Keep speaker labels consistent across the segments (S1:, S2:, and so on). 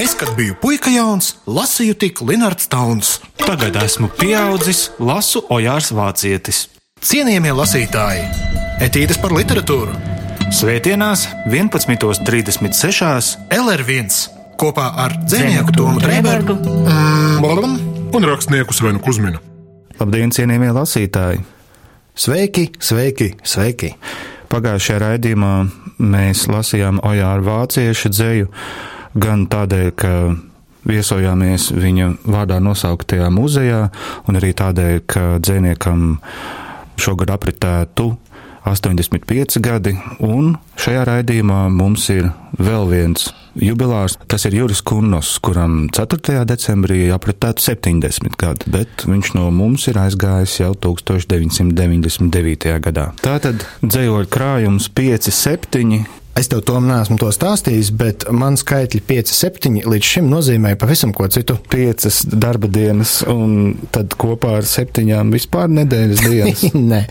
S1: Es, kad biju puika jauns, lasīju tik Linnards Tauns.
S2: Tagad esmu pieaudzis, lasu Ojārs Vācietis.
S1: Cienījamie lasītāji, etīdes par literatūru,
S2: Svētdienās 11.36.
S1: LR1 kopā ar dzinieku Tomu Trēbergu mm,
S3: un rakstnieku Svenu Kusminu.
S4: Labdien, cienījamie lasītāji!
S1: Sveiki, sveiki, sveiki!
S4: Pagājušajā raidījumā mēs lasījām Ojāra vācieša dzēju gan tādēļ, ka viesojāmies viņa vārdā nosauktajā muzejā, un arī tādēļ, ka dzēniekam šogad apritētu 85 gadi, un šajā raidījumā mums ir vēl viens jubilārs. Tas ir Juris Kunnos, kuram 4. decembrī apritētu 70 gadi, bet viņš no mums ir aizgājis jau 1999. gadā. Tātad dzējoļu krājums 5-7
S1: Es tev to neesmu to stāstījis, bet man skaitļi 5, 7 līdz šim nozīmē pavisam ko citu.
S4: piecas darba dienas, un tad kopā ar septiņām vispār nedēļas dienas.
S1: Nē,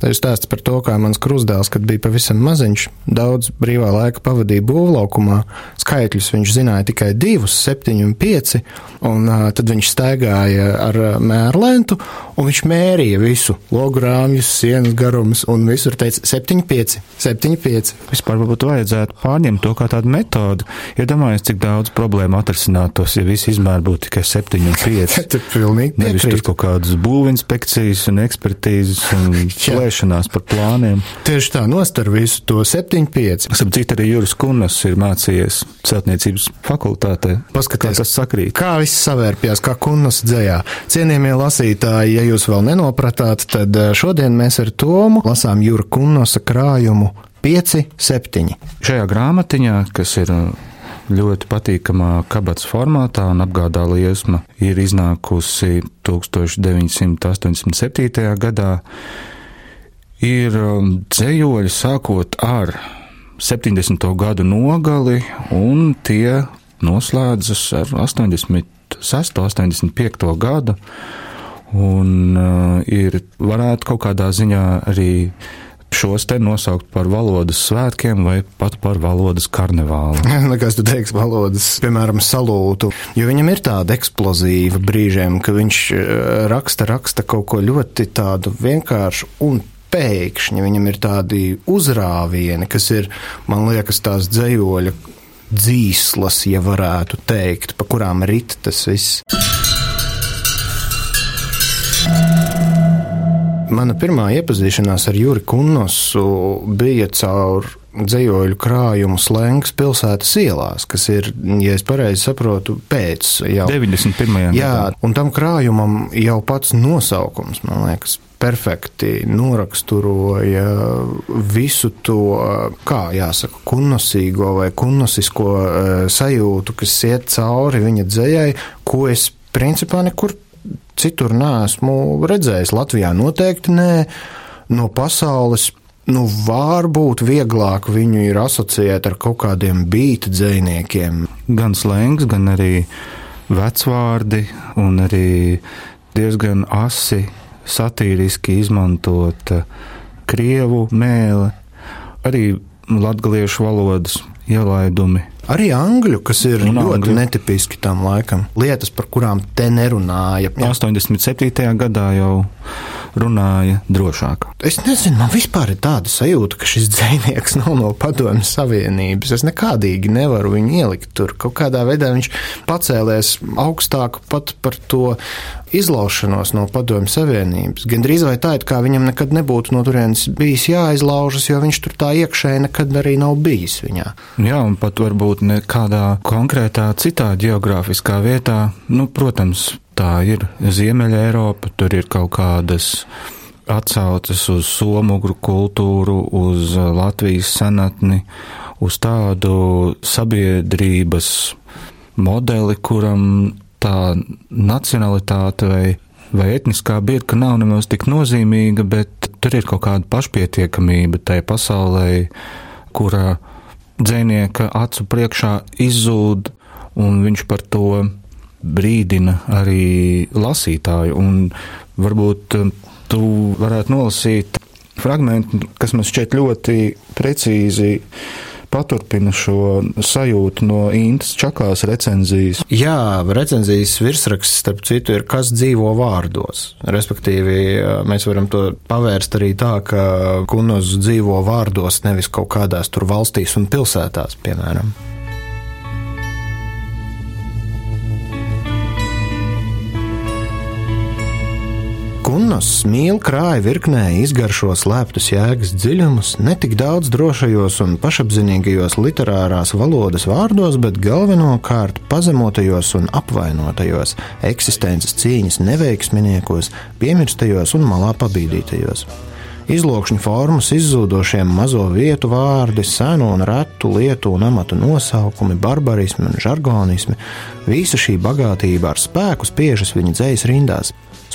S1: tas ir stāsts par to, kā mans krustdēls, kad bija pavisam maziņš, daudz brīvā laika pavadīja būvlaukumā. Skaitļus viņš zināja tikai divus, septiņi un pieci, un uh, tad viņš staigāja ar uh, mērlentu, un viņš mērīja visu logu rāmjus, sienas garumus, un visur teica 7, 5, 7, 5.
S4: Vispār varbūt vajadzētu pārņemt to kā tādu metodi. Iedomājieties, cik daudz problēmu atrisinātos, ja visi izmēri būtu tikai 7 un 5.
S1: Tur pilnīgi
S4: Nevis tur kaut kādas būvinspekcijas un ekspertīzes un plēšanās par plāniem.
S1: Tieši tā, nostar visu to 7, 5.
S4: Starp citu, arī Juris Kunnas ir mācījies celtniecības fakultātē.
S1: Paskaties.
S4: Kā tas sakrīt.
S1: Kā viss savērpjas, kā kunnas dzējā. Cienījamie lasītāji, ja jūs vēl nenopratāt, tad eh, šodien mēs ar Tomu lasām Jūra Kunnasa krājumu 5, 7.
S4: Šajā grāmatiņā, kas ir uh, ļoti patīkamā kabatas formātā un apgādā liesma, ir iznākusi 1987. gadā. Ir um, dzējoļi sākot ar 70. gadu nogali, un tie noslēdzas ar 86. 85. gadu. Un uh, ir, varētu kaut kādā ziņā arī šos te nosaukt par valodas svētkiem vai pat par valodas karnevālu.
S1: Nekas tu teiksi valodas, piemēram, salūtu, jo viņam ir tāda eksplozīva brīžiem, ka viņš eh, raksta, raksta kaut ko ļoti tādu vienkāršu un pēkšņi viņam ir tādi uzrāvieni, kas ir, man liekas, tās dzējoļa dzīslas, ja varētu teikt, pa kurām rit tas viss. Mana pirmā iepazīšanās ar Juri Kunnosu bija caur dzējoļu krājumu slēngas pilsētas ielās, kas ir, ja es pareizi saprotu, pēc jau
S4: 91.
S1: Jā, un tam krājumam jau pats nosaukums, man liekas, perfekti noraksturoja visu to, kā jāsaka, kunnosīgo vai kunnosisko eh, sajūtu, kas iet cauri viņa dzējai, ko es principā nekur citur neesmu redzējis. Latvijā noteikti nē, no pasaules. Nu, varbūt vieglāk viņu ir asociēt ar kaut kādiem beigta dzīsniekiem.
S4: Gan slēngs, gan arī vecvārdi, un arī diezgan asi satīriski izmantota krievu mēle, arī latgaliešu valodas ielaidumi.
S1: Arī angļu, kas ir
S4: Un
S1: ļoti
S4: angļu.
S1: netipiski tam laikam. Lietas, par kurām te nerunāja.
S4: 87. gadā jau runāja drošāk.
S1: Es nezinu, man vispār ir tāda sajūta, ka šis dzinieks nav no Padomju Savienības. Es nekādīgi nevaru viņu ielikt tur. Kaut kādā veidā viņš pacēlies augstāk pat par to izlaušanos no Padomju Savienības. Gan drīz vai tā, it kā viņam nekad nebūtu no turienes bijis jāizlaužas, jo viņš tur tā iekšēji nekad arī nav bijis viņā.
S4: Jā, un pat varbūt ne kādā konkrētā citā geogrāfiskā vietā. Nu, protams, tā ir Ziemeļa Eiropa, tur ir kaut kādas atsauces uz somugru kultūru, uz Latvijas senatni, uz tādu sabiedrības modeli, kuram tā nacionalitāte vai, vai etniskā birka nav nemaz tik nozīmīga, bet tur ir kaut kāda pašpietiekamība tai pasaulē, kura dzēnieka acu priekšā izzūd, un viņš par to brīdina arī lasītāju. Un varbūt um, tu varētu nolasīt fragment, kas man šķiet ļoti precīzi paturpinu šo sajūtu no Intas Čakās recenzijas.
S1: Jā, recenzijas virsraksts, starp citu, ir kas dzīvo vārdos. Respektīvi, mēs varam to pavērst arī tā, ka kunos dzīvo vārdos, nevis kaut kādās tur valstīs un pilsētās, piemēram. Kunnos mīl krāja virknē izgaršo slēptus jēgas dziļumus, ne tik daudz drošajos un pašapziņīgajos literārās valodas vārdos, bet galvenokārt pazemotajos un apvainotajos, eksistences cīņas neveiksminiekos, piemirstajos un malā pabīdītajos. Izlokšņu formas, izzūdošiem mazo vietu vārdi, senu un retu lietu un amatu nosaukumi, barbarismi un žargonismi - visa šī bagātība ar spēku spiežas viņa dzējas rindās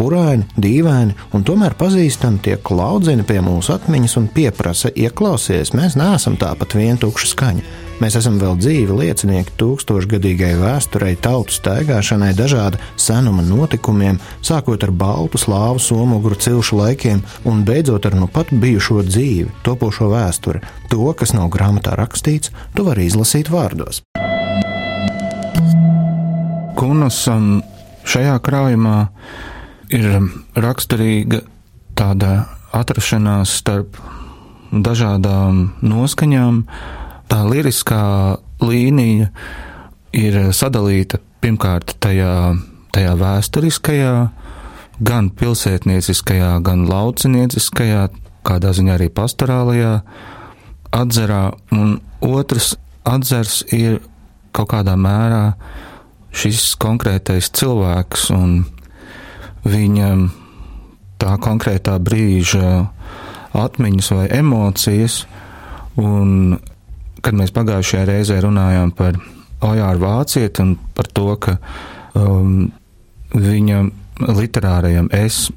S1: spuraini, dīvaini un tomēr pazīstami tie klaudzina pie mūsu atmiņas un pieprasa, ieklausies, mēs neesam tāpat vien tukša skaņa. Mēs esam vēl dzīvi liecinieki tūkstošgadīgai vēsturei, tautu staigāšanai, dažādu senuma notikumiem, sākot ar baltu slāvu somoguru cilšu laikiem un beidzot ar nu pat bijušo dzīvi, topošo vēsturi. To, kas nav grāmatā rakstīts, tu vari izlasīt vārdos.
S4: Kunasam šajā krājumā ir raksturīga tāda atrašanās starp dažādām noskaņām. Tā liriskā līnija ir sadalīta pirmkārt tajā, tajā vēsturiskajā, gan pilsētnieciskajā, gan laucinieciskajā, kādā ziņā arī pastorālajā atzarā, un otrs atzars ir kaut kādā mērā šis konkrētais cilvēks un viņa tā konkrētā brīža atmiņas vai emocijas. Un, kad mēs pagājušajā reizē runājām par Ojāru Vācieti un par to, ka um, viņa literārajam es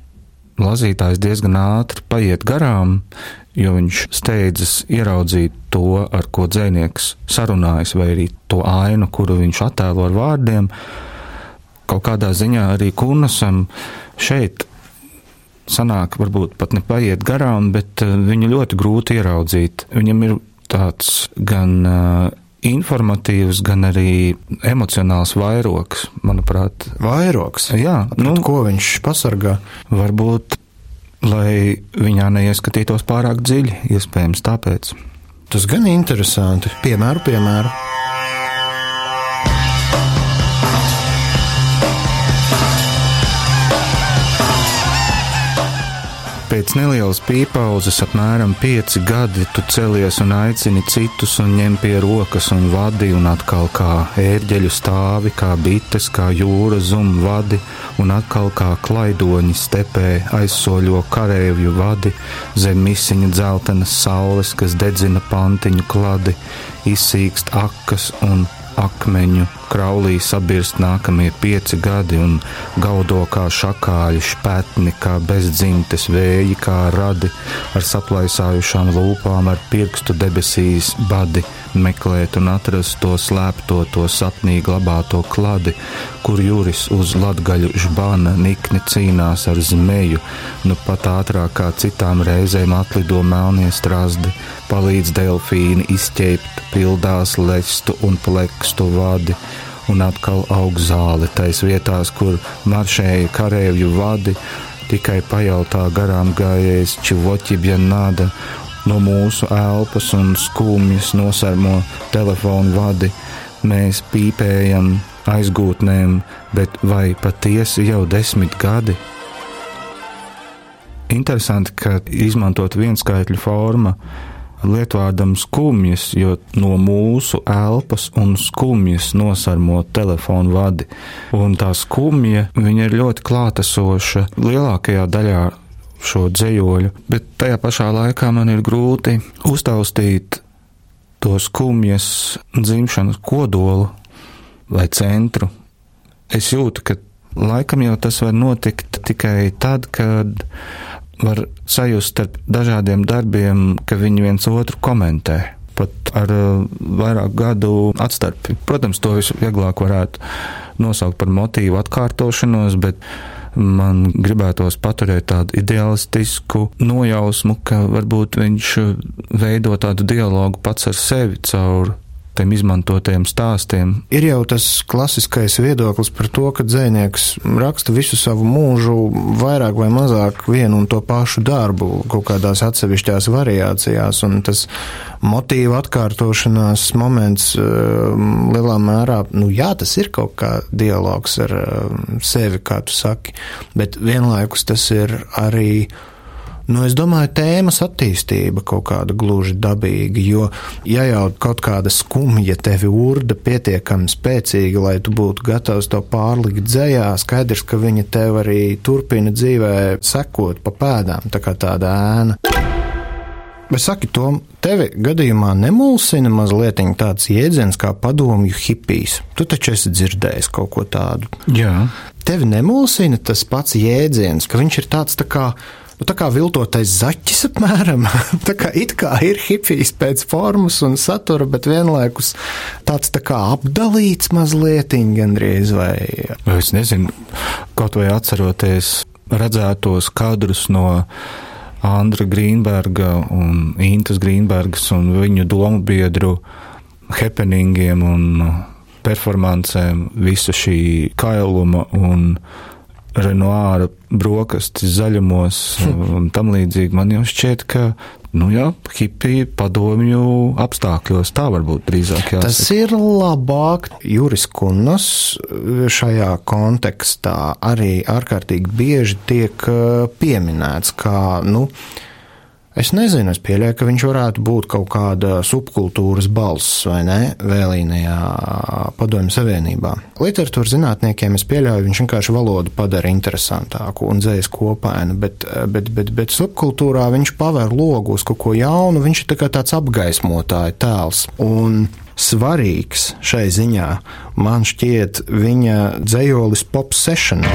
S4: lazītājs diezgan ātri paiet garām, jo viņš steidzas ieraudzīt to, ar ko dzēnieks sarunājas, vai arī to ainu, kuru viņš attēlo ar vārdiem. Uh, kaut kādā ziņā arī Kunasam šeit sanāk, varbūt pat nepaiet garām, bet eh, viņu ļoti grūti ieraudzīt. Viņam ir tāds gan informatīvs, gan arī emocionāls vairoks, manuprāt.
S1: Vairoks?
S4: Jā.
S1: Nu, ko viņš pasargā?
S4: Varbūt, lai viņā neieskatītos pārāk dziļi, iespējams tāpēc.
S1: Tas gan interesanti. Piemēru, piemēru.
S4: Pēc nelielas pīpauzes, apmēram pieci gadi, tu celies un aicini citus un ņem pie rokas un vadi, un atkal kā ērģeļu stāvi, kā bites, kā jūra zum vadi, un atkal kā klaidoņi stepē aizsoļo karēvju vadi, zem misiņa dzeltenas saules, kas dedzina pantiņu kladi, izsīkst akas un akmeņu kraulī sabirst nākamie pieci gadi un gaudo kā šakāļi, špetni, kā bezdzimtes vēji, kā radi ar saplaisājušām lūpām, ar pirkstu debesīs badi meklēt un atrast to slēpto, to sapnī glabāto kladi, kur juris uz latgaļu žbana nikni cīnās ar zmeju, nu pat ātrāk kā citām reizēm atlido melnie strazdi, palīdz delfīni izķēpt, pildās lestu un plekstu vadi, un atkal aug zāle tais vietās, kur maršēja karēvju vadi, tikai pajautā garām gājējs čivoķibja nāda, no mūsu elpas un skumjas nosarmo telefonu vadi, mēs pīpējam aizgūtnēm, bet vai patiesi jau desmit gadi? Interesanti, ka izmantot vienskaitļu formu lietvārdam skumjas, jo no mūsu elpas un skumjas nosarmo telefonu vadi. Un tā skumja, viņa ir ļoti klātesoša lielākajā daļā šo dzējoļu, bet tajā pašā laikā man ir grūti uztaustīt to skumjas dzimšanas kodolu vai centru. Es jūtu, ka laikam jau tas var notikt tikai tad, kad var sajust starp dažādiem darbiem, ka viņi viens otru komentē. Pat ar uh, vairāk gadu atstarpi. Protams, to visvieglāk varētu nosaukt par motīvu atkārtošanos, bet man gribētos paturēt tādu idealistisku nojausmu, ka varbūt viņš veido tādu dialogu pats ar sevi caur tiem izmantotajiem stāstiem.
S1: Ir jau tas klasiskais viedoklis par to, ka dzēnieks raksta visu savu mūžu vairāk vai mazāk vienu un to pašu darbu kaut kādās atsevišķās variācijās, un tas motīva atkārtošanās moments um, lielā mērā, nu jā, tas ir kaut kā dialogs ar um, sevi, kā tu saki, bet vienlaikus tas ir arī Nu, es domāju, tēmas attīstība kaut kāda gluži dabīga, jo, ja jau kaut kāda skumja tevi urda pietiekami spēcīga, lai tu būtu gatavs to pārlikt dzējā, skaidrs, ka viņa tev arī turpina dzīvē sekot pa pēdām, tā kā tāda ēna. Bet saki, Tom, tevi gadījumā nemulsina mazliet tāds jēdziens kā padomju hipijs. Tu taču esi dzirdējis kaut ko tādu.
S4: Jā.
S1: Tevi nemulsina tas pats jēdziens, ka viņš ir tāds tā kā Nu, tā kā viltotais zaķis, apmēram. tā kā it kā ir hipijs pēc formas un satura, bet vienlaikus tāds tā kā apdalīts mazliet, gandrīz vai.
S4: Es nezinu, kaut vai atceroties redzētos kadrus no Andra Grīnberga un Intas Grīnbergas un viņu domu biedru happeningiem un performancēm, visa šī kailuma un Renoāra brokastis zaļumos un tam līdzīgi. Man jau šķiet, ka, nu jā, hipija padomju apstākļos tā varbūt drīzāk jāsaka.
S1: Tas ir labāk. Juris Kunnas šajā kontekstā arī ārkārtīgi bieži tiek uh, pieminēts kā, nu, Es nezinu, es pieļauju, ka viņš varētu būt kaut kāda subkultūras balss vai ne vēlīnajā padomju savienībā. Literatūras zinātniekiem es pieļauju, viņš vienkārši valodu padara interesantāku un dzējas kopainu, bet, bet, bet, bet subkultūrā viņš paver logu uz kaut ko jaunu, viņš ir tā kā tāds apgaismotāja tēls. Un svarīgs šai ziņā man šķiet viņa dzējolis pop session.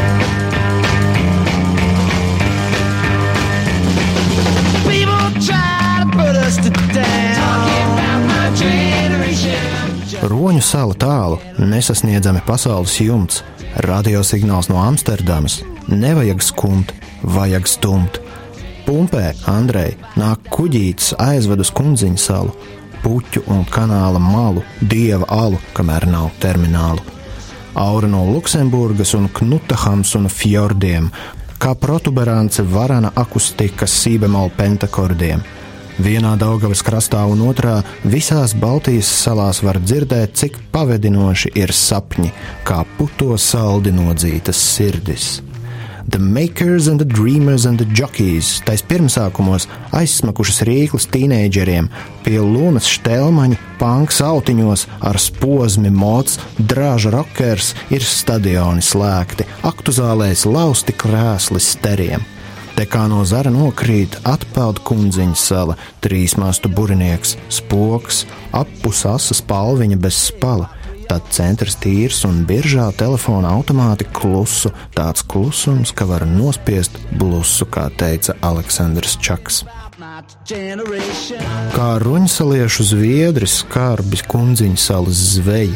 S1: Roņu sala tālu, nesasniedzami pasaules jumts, radiosignāls no Amsterdamas. Nevajag skumt, vajag stumt. Pumpē, Andrei, nāk kuģītis aizved uz kundziņu salu, puķu un kanāla malu, dieva alu, kamēr nav terminālu. Aura no Luksemburgas un Knutahams un fjordiem, kā protuberance varana akustika sībemola pentakordiem – Vienā Daugavas krastā un otrā visās Baltijas salās var dzirdēt, cik pavedinoši ir sapņi, kā puto saldi nodzītas sirdis. The Makers and the Dreamers and the Jockeys tais pirmsākumos aizsmakušas rīklas tīneidžeriem, pie lunas štelmaņa, panks autiņos ar spozmi mots, drāža rokers ir stadioni slēgti, aktu zālēs lausti krēsli steriem. Te kā no zara nokrīt atpeld kundziņa sala, trīs mastu burinieks, spoks, appus asas palviņa bez spala. Tad centrs tīrs un biržā telefona automāti klusu, tāds klusums, ka var nospiest blusu, kā teica Aleksandrs Čaks. Kā ruņsaliešu zviedris, skarbis kundziņa salas zveji,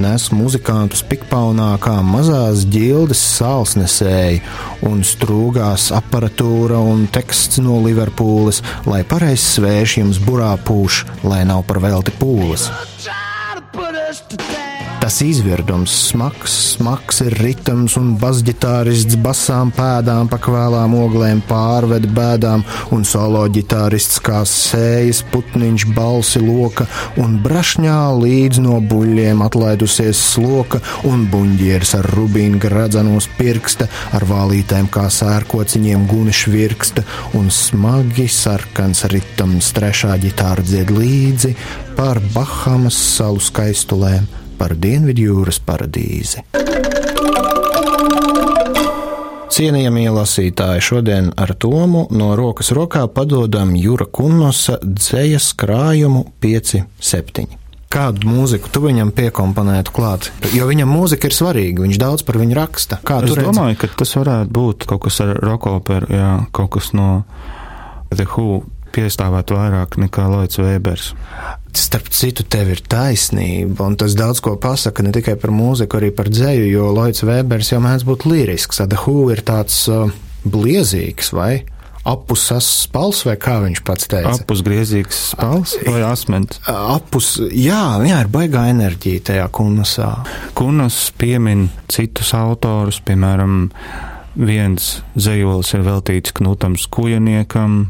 S1: nes muzikantus pikpaunā kā mazās ģildes sālsnesēji un strūgās aparatūra un teksts no Liverpūles, lai pareizs svērš jums burā pūš, lai nav par velti pūles. Tas izvirdums, smags, smags ir ritms un basģitārists basām pēdām pa kvēlām oglēm pārved bēdām, un solo ģitārists kā sējas putniņš balsi loka, un brašņā līdz no buļļiem atlaidusies sloka, un buņģieris ar rubīnu gradzanos pirksta, ar vālītēm kā sērkociņiem guniš virksta, un smagi sarkans ritms trešā ģitāra dzied līdzi par Bahamas salu skaistulēm par Dienvidjūras paradīzi. Cienījamie lasītāji, šodien ar Tomu no rokas rokā padodam Jūra Kunnosa dzējas krājumu 5-7. Kādu mūziku tu viņam piekomponētu klāt? Jo viņam mūzika ir svarīga, viņš daudz par viņu raksta. Kā
S4: es domāju, ka tas varētu būt kaut kas ar rokoperu, jā, kaut kas no The Who piestāvētu vairāk nekā Lloyds Vēbers.
S1: Starp citu, tev ir taisnība, un tas daudz ko pasaka ne tikai par mūziku, arī par dzēju, jo Lloyds Vēbers jau mēdz būt lirisks, tad Who ir tāds uh, bliezīgs, vai? Apusas spals, vai kā viņš pats teica?
S4: Apusgriezīgs spals vai asmens?
S1: Apus, jā, jā, ir baigā enerģija tajā kunasā.
S4: Kunas piemin citus autorus, piemēram, viens zejolis ir veltīts Knutam Skujaniekam,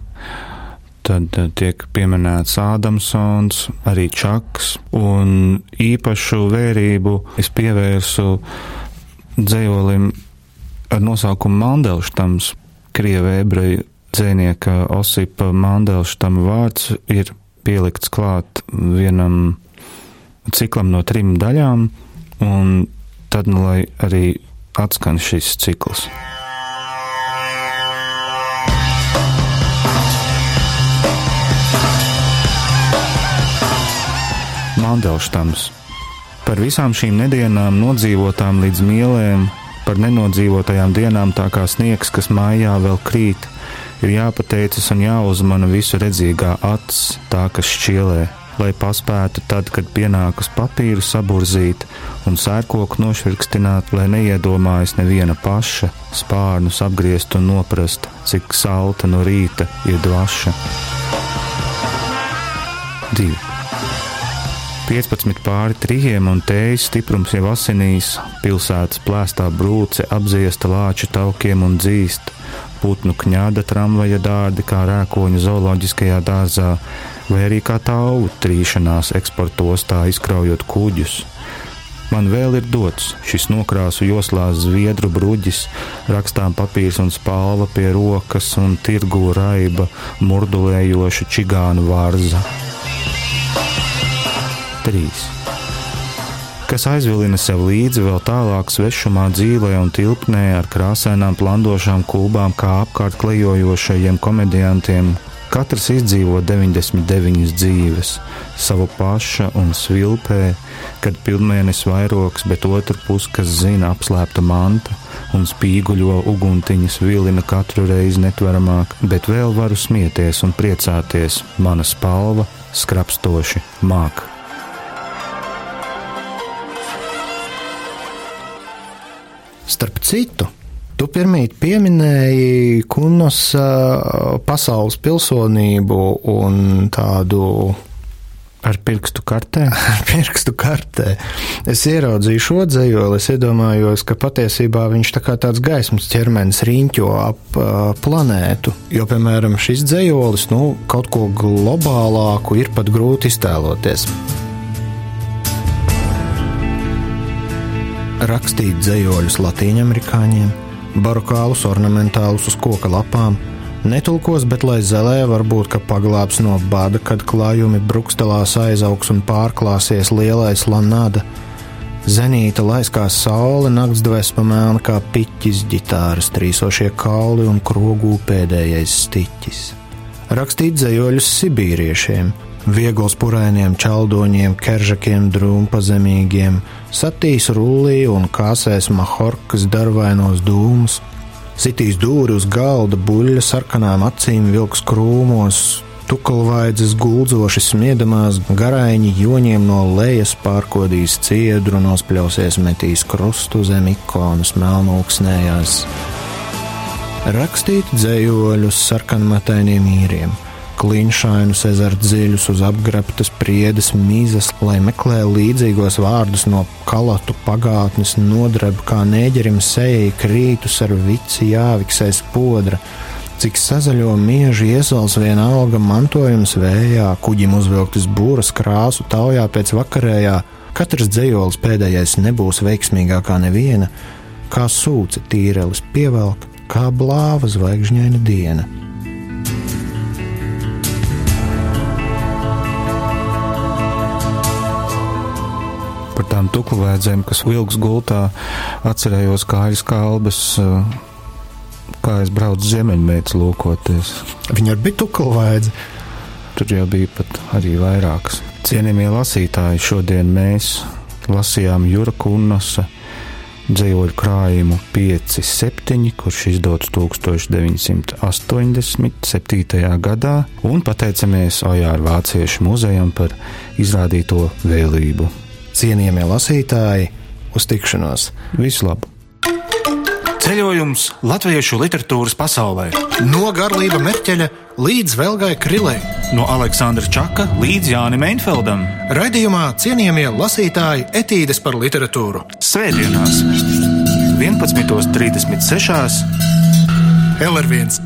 S4: tad eh, tiek pieminēts Ādamsons, arī Čaks, un īpašu vērību es pievērsu dzējolim ar nosaukumu Mandelštams, krievu ebreju dzēnieka Osipa Mandelštama vārds ir pielikts klāt vienam ciklam no trim daļām, un tad, nu, lai arī atskan šis cikls. Mandelštams. Par visām šīm nedienām nodzīvotām līdz mielēm, par nenodzīvotajām dienām tā kā sniegs, kas mājā vēl krīt, ir jāpateicas un jāuzmana visu redzīgā acs, tā kas šķielē, lai paspētu tad, kad pienākas papīru saburzīt un sērkoku nošvirkstināt, lai neiedomājas neviena paša, spārnus apgriezt un noprast, cik salta no rīta ir dvaša. 2. 15 pāri trījiem un tējas stiprums jau asinīs, pilsētas plēstā brūce apziesta lāču taukiem un dzīst, putnu kņāda tramvaja dārdi kā rēkoņu zooloģiskajā dārzā, vai arī kā tauvu trīšanās eksportos tā izkraujot kuģus. Man vēl ir dots šis nokrāsu joslās zviedru bruģis, rakstām papīrs un spalva pie rokas un tirgu raiba murdulējoša čigānu vārza. 3. Kas aizvilina sev līdzi vēl tālāk svešumā dzīvē un tilpnē ar krāsainām plandošām kūbām kā apkārt klejojošajiem komediantiem, katrs izdzīvo 99 dzīves, savu paša un svilpē, kad pilnmēnesis vairoks, bet otru pusi, kas zina apslēpta manta un spīguļo uguntiņas vilina katru reizi netveramāk, bet vēl varu smieties un priecāties, mana spalva skrapstoši māca.
S1: Starp citu, tu pirmīt pieminēji Kunas pasaules pilsonību un tādu
S4: Ar pirkstu kartē?
S1: Ar pirkstu kartē. Es ieraudzīju šo dzējoli, es iedomājos, ka patiesībā viņš tā kā tāds gaismas ķermenis riņķo ap uh, planētu. Jo, piemēram, šis dzējolis, nu, kaut ko globālāku ir pat grūti iztēloties. Rakstīt dzējoļus latīņamerikāņiem, barokālus ornamentālus uz koka lapām, netulkos, bet lai zelē varbūt ka paglābs no bada, kad klājumi brukstelās aizaugs un pārklāsies lielais lanāda. Zenīta laiskā saule, nakts dvēsma melna kā piķis, ģitāras trīsošie kauli un krogū pēdējais stiķis. Rakstīt dzējoļus sibīriešiem, viegls purainiem čaldoņiem, keržakiem, drūmpazemīgiem, satīs rullī un kāsēs mahorkas darvainos dūmus, sitīs dūri uz galda, buļļa sarkanām acīm vilks krūmos, tukalvaidzes guldzoši smiedamās, garaiņi joņiem no lejas pārkodīs ciedru, nospļausies metīs krustu zem ikonas melnūksnējās. Rakstīt dzējoļus sarkanmatainiem īriem – kliņšainus ezeru dziļus uz apgrabtas priedes mīzes, lai meklē līdzīgos vārdus no kalatu pagātnes, nodreb kā nēģerim sejai krītus ar vici jāviksēs podra. Cik sazaļo mieži iesals viena auga mantojums vējā, kuģim uzvilktas būras krāsu taujā pēc vakarējā, katrs dzējolis pēdējais nebūs veiksmīgākā neviena, kā sūce tīrelis pievelk, kā blāva zvaigžņaina diena.
S4: Par tām tukluvēdzēm, kas vilks gultā, atcerējos kājas kalbas, eh, kā es braucu ziemeļmētas lūkoties.
S1: Viņa arī bija tukluvēdze.
S4: Tur jau bija pat arī vairākas. Cienījamie lasītāji, šodien mēs lasījām Jura Kunnasa dzējoļu krājumu 5-7, kurš izdots 1987. gadā, un pateicamies Ojāra Vāciešu muzejam par izrādīto vēlību.
S5: Cienījamie lasītāji, uz tikšanos!
S4: Visu labu!
S6: Ceļojums latviešu literatūras pasaulē
S1: No Garlība Merķeļa līdz Velgai Krilei.
S6: no Aleksandra Čaka līdz Jānim Einfeldam.
S1: Raidījumā cienījamie lasītāji etīdes par literatūru.
S6: Svētdienās, 11.36.
S1: LR1